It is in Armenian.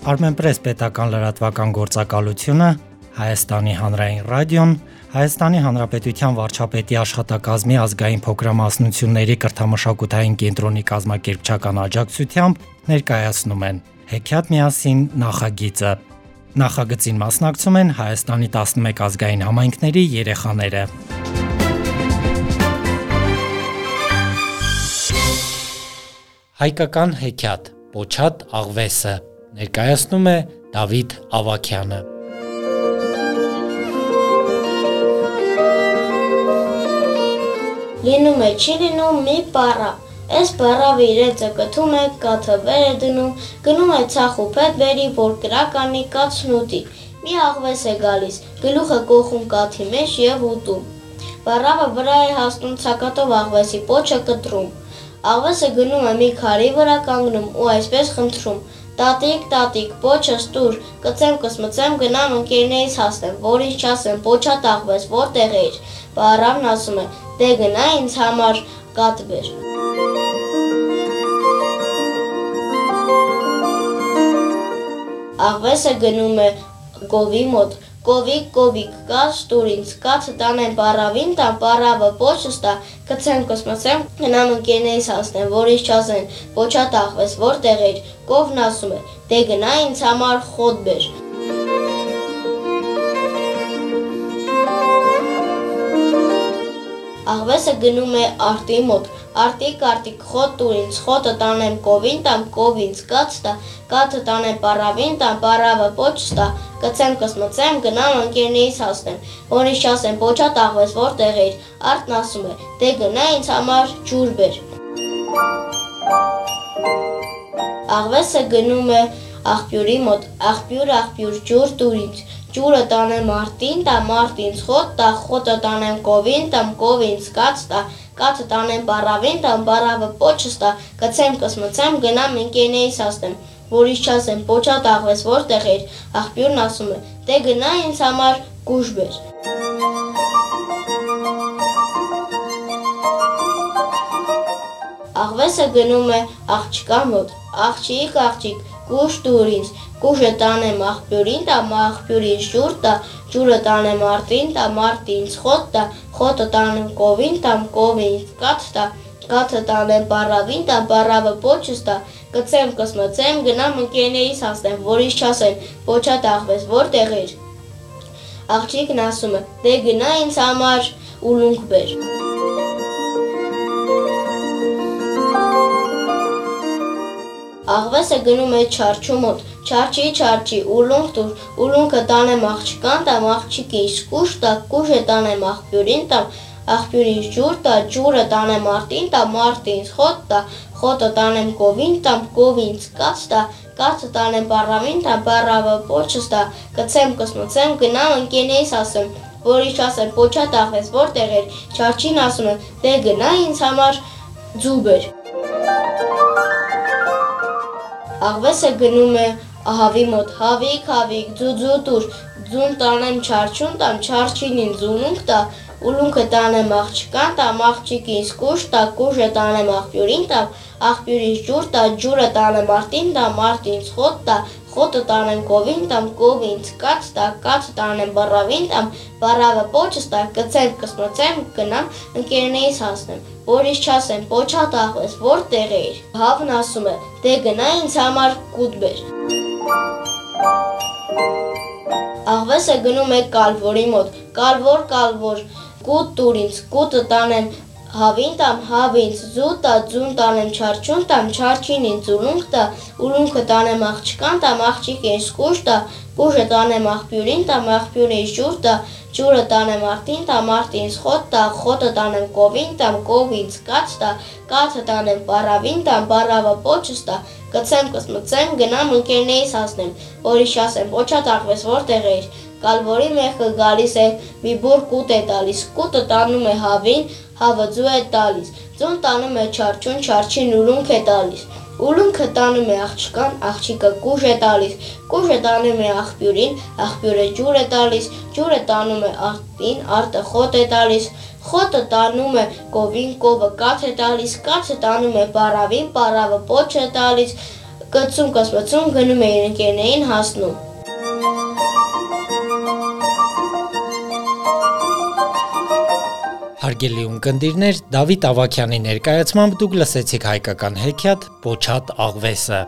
Armenpress պետական լրատվական գործակալությունը, Հայաստանի հանրային ռադիոն, Հայաստանի Հանրապետության վարչապետի աշխատակազմի ազգային փոքրամասնությունների կրթամշակութային կենտրոնի կազմակերպչական աջակցությամբ ներկայացնում են Հեքիաթ միասին նախագիծը։ Նախագծին մասնակցում են Հայաստանի 11 ազգային համայնքների երեխաները։ Հայկական հեքիաթ Պոչատ աղվեսը ներկայացնում է Դավիթ Ավակյանը։ Լինում է չի լինում մի պարա։ Այս պարավը իրեցը կթում է, կաթը վեր է դնում, գնում է ցախ ու փետ բերի, որ կրականի կացն ուտի։ Մի աղվես է գալիս, գլուխը կողում կաթի մեջ եւ ուտում։ Պարավը վրա է հասնում ցակատով աղվեսի պոչը կտրում։ Աղվեսը գնում է մի քարի վրա կանգնում ու այսպես խնդրում. Տատիկ, տատիկ, պոչս տուր, կծեմ կսմծեմ գնամ ընկերներից հասնեմ, որ ինչ չասեմ, պոչա տաղվես, որտեղ էիր։ Բարավն ասում է. դե գնա ինձ համար կատ բեր։ Աղվեսը գնում է գովի մոտ, Կովիկ, կովիկ, կաց տուր ինձ, կացը տանեմ պարավին, տան պարավը պոչս տա, կցեմ կսմցեմ, գնամ ընկերներից հասնեմ, որ ինչ չասեն, պոչա տախվես, որտեղ էր, կովն ասում է, դե գնա ինձ համար խոտ բեր։ Աղվեսը գնում է արտի մոտ, արտիկ արտիկ խոտ տուր ինձ, խոտը տանեմ կովին տամ, կով ինձ կաց տա, կաթը տանեմ պարավին տամ, պարավը պոչ տա, կցեմ կսմծեմ, գնամ ընկերներից հասնեմ, որ ինչ ասեմ, պոչա տաղվես, որտեղ էիր, արտն ասում է, դե գնա ինձ համար ջուր բեր։ Աղվեսը գնում է աղբյուրի մոտ, աղբյուր, աղբյուր, ջուր տուր ինձ, ջուրը տանեմ արտին, տա մարտին խոտ, տա խոտը տանեմ կովին, տամ կովին սկաց, տա կաթը տանեմ բարավին, տամ բարավը պոչս տա, կցեմ կսմցեմ, գնամ ընկերներից ասեմ, որ ինչ չասեմ, պոչա տաղվես, որտեղ էր, աղբյուրն ասում է, դե գնա ինձ համար գուշ բեր։ Աղվեսը գնում է աղջկա մոտ, աղջիկ, աղջիկ, գուշ դուր ինձ, գուշը տանեմ աղբյուրին, տա աղբյուրին ջուր տա, ջուրը տանեմ արտին, տա մարտին խոտ տա, խոտը տանեմ կովին, տամ կովին կաթ տա, կաթը տանեմ բարավին, տա բարավը պոչս տա, կծեմ կսմծեմ, գնամ ընկերներից հասնեմ, որ ինչ չասեն, պոչա տաղվես, որտեղ էր։ Աղջիկն ասում է, դե գնա ինձ համար ուլունք բեր։ Աղվեսը գնում է չարչու մոտ, չարչի չարչի, ուլունք տուր, ուլունքը տանեմ աղջկան տամ, աղջիկի սկուշ տա, կուշը տանեմ աղբյուրին տամ, աղբյուրին ջուր տա, ջուրը տանեմ արտին տա, մարտին խոտ տա, խոտը տանեմ կովին տամ, կովին սկաց տա, կացը տանեմ բարավին տա, բարավը պոչս տա, կցեմ կսմցեմ, գնամ ընկերներից ասեմ, որ ինչ ասեմ, պոչա տախվես, որտեղ էր, չարչին ասում եմ, դե գնա ինձ համար ձուբեր։ Աղվեսը գնում է ահավի մոտ, հավիկ, հավիկ, ձուձու տուր, ձուն տանեմ չարչուն տամ, չարչինին ձունունք տա, ուլունքը տանեմ աղջկան տամ, աղջիկին սկուշ տա, կուժը տանեմ աղբյուրին տամ, աղբյուրին ջուր տա, ջուրը տանեմ արտին տամ, արտին խոտ տա, խոտը տանեմ կովին տամ, կովին կաց տա, կաց տանեմ բարավին տամ, բարավը պոչս տա, կցեմ կսմոցեմ, գնամ ընկերներից հասնեմ որ ինչ չասեմ, պոչա տախվես, որտեղ էիր։ Հավն ասում է, դե գնա ինձ համար կուտ բեր։ Աղվեսը գնում է կալվորի մոտ, կալվոր, կալվոր, կուտ տուր ինձ, կուտը տանեմ Հավին տամ հավին զու տա ձուն տանեմ չարչուն տամ չարչին ինձ ուլունք տա ուլունքը տանեմ աղջկան տամ աղջիկին սկուշ տա կուժը տանեմ աղբյուրին տամ աղբյուրին ջուր տա ջուրը տանեմ արտին տամ արտին խոտ տա խոտը տանեմ կովին տամ կովին կաց տա կաթը տանեմ բարավին տամ բարավը պոչս տա կցեմ կսմցեմ գնամ ընկերներից հասնեմ որի շասեմ պոչա տակվես որտեղ էիր Կալվորի մեղքը գալիս է մի բուր կուտ է տալիս, կուտը տանում է հավին, հավը ձու է տալիս, ձուն տանում է չարչուն, չարչին ուլունք է տալիս, ուլունքը տանում է աղջկան, աղջիկը կուժ է տալիս, կուժը տանում է աղբյուրին, աղբյուրը ջուր է տալիս, ջուրը տանում է արտին, արտը խոտ է տալիս, խոտը տանում է կովին, կովը կաթ է տալիս, կաթը տանում է պարավին, պարավը պոչ է տալիս, կծում կասպացում գնում էին ընկերներին հասնում։ Հարգելի ունկնդիրներ, Դավիթ Ավակյանի ներկայացմամբ դուք լսեցիք հայկական հեքիաթ Պոչատ աղվեսը։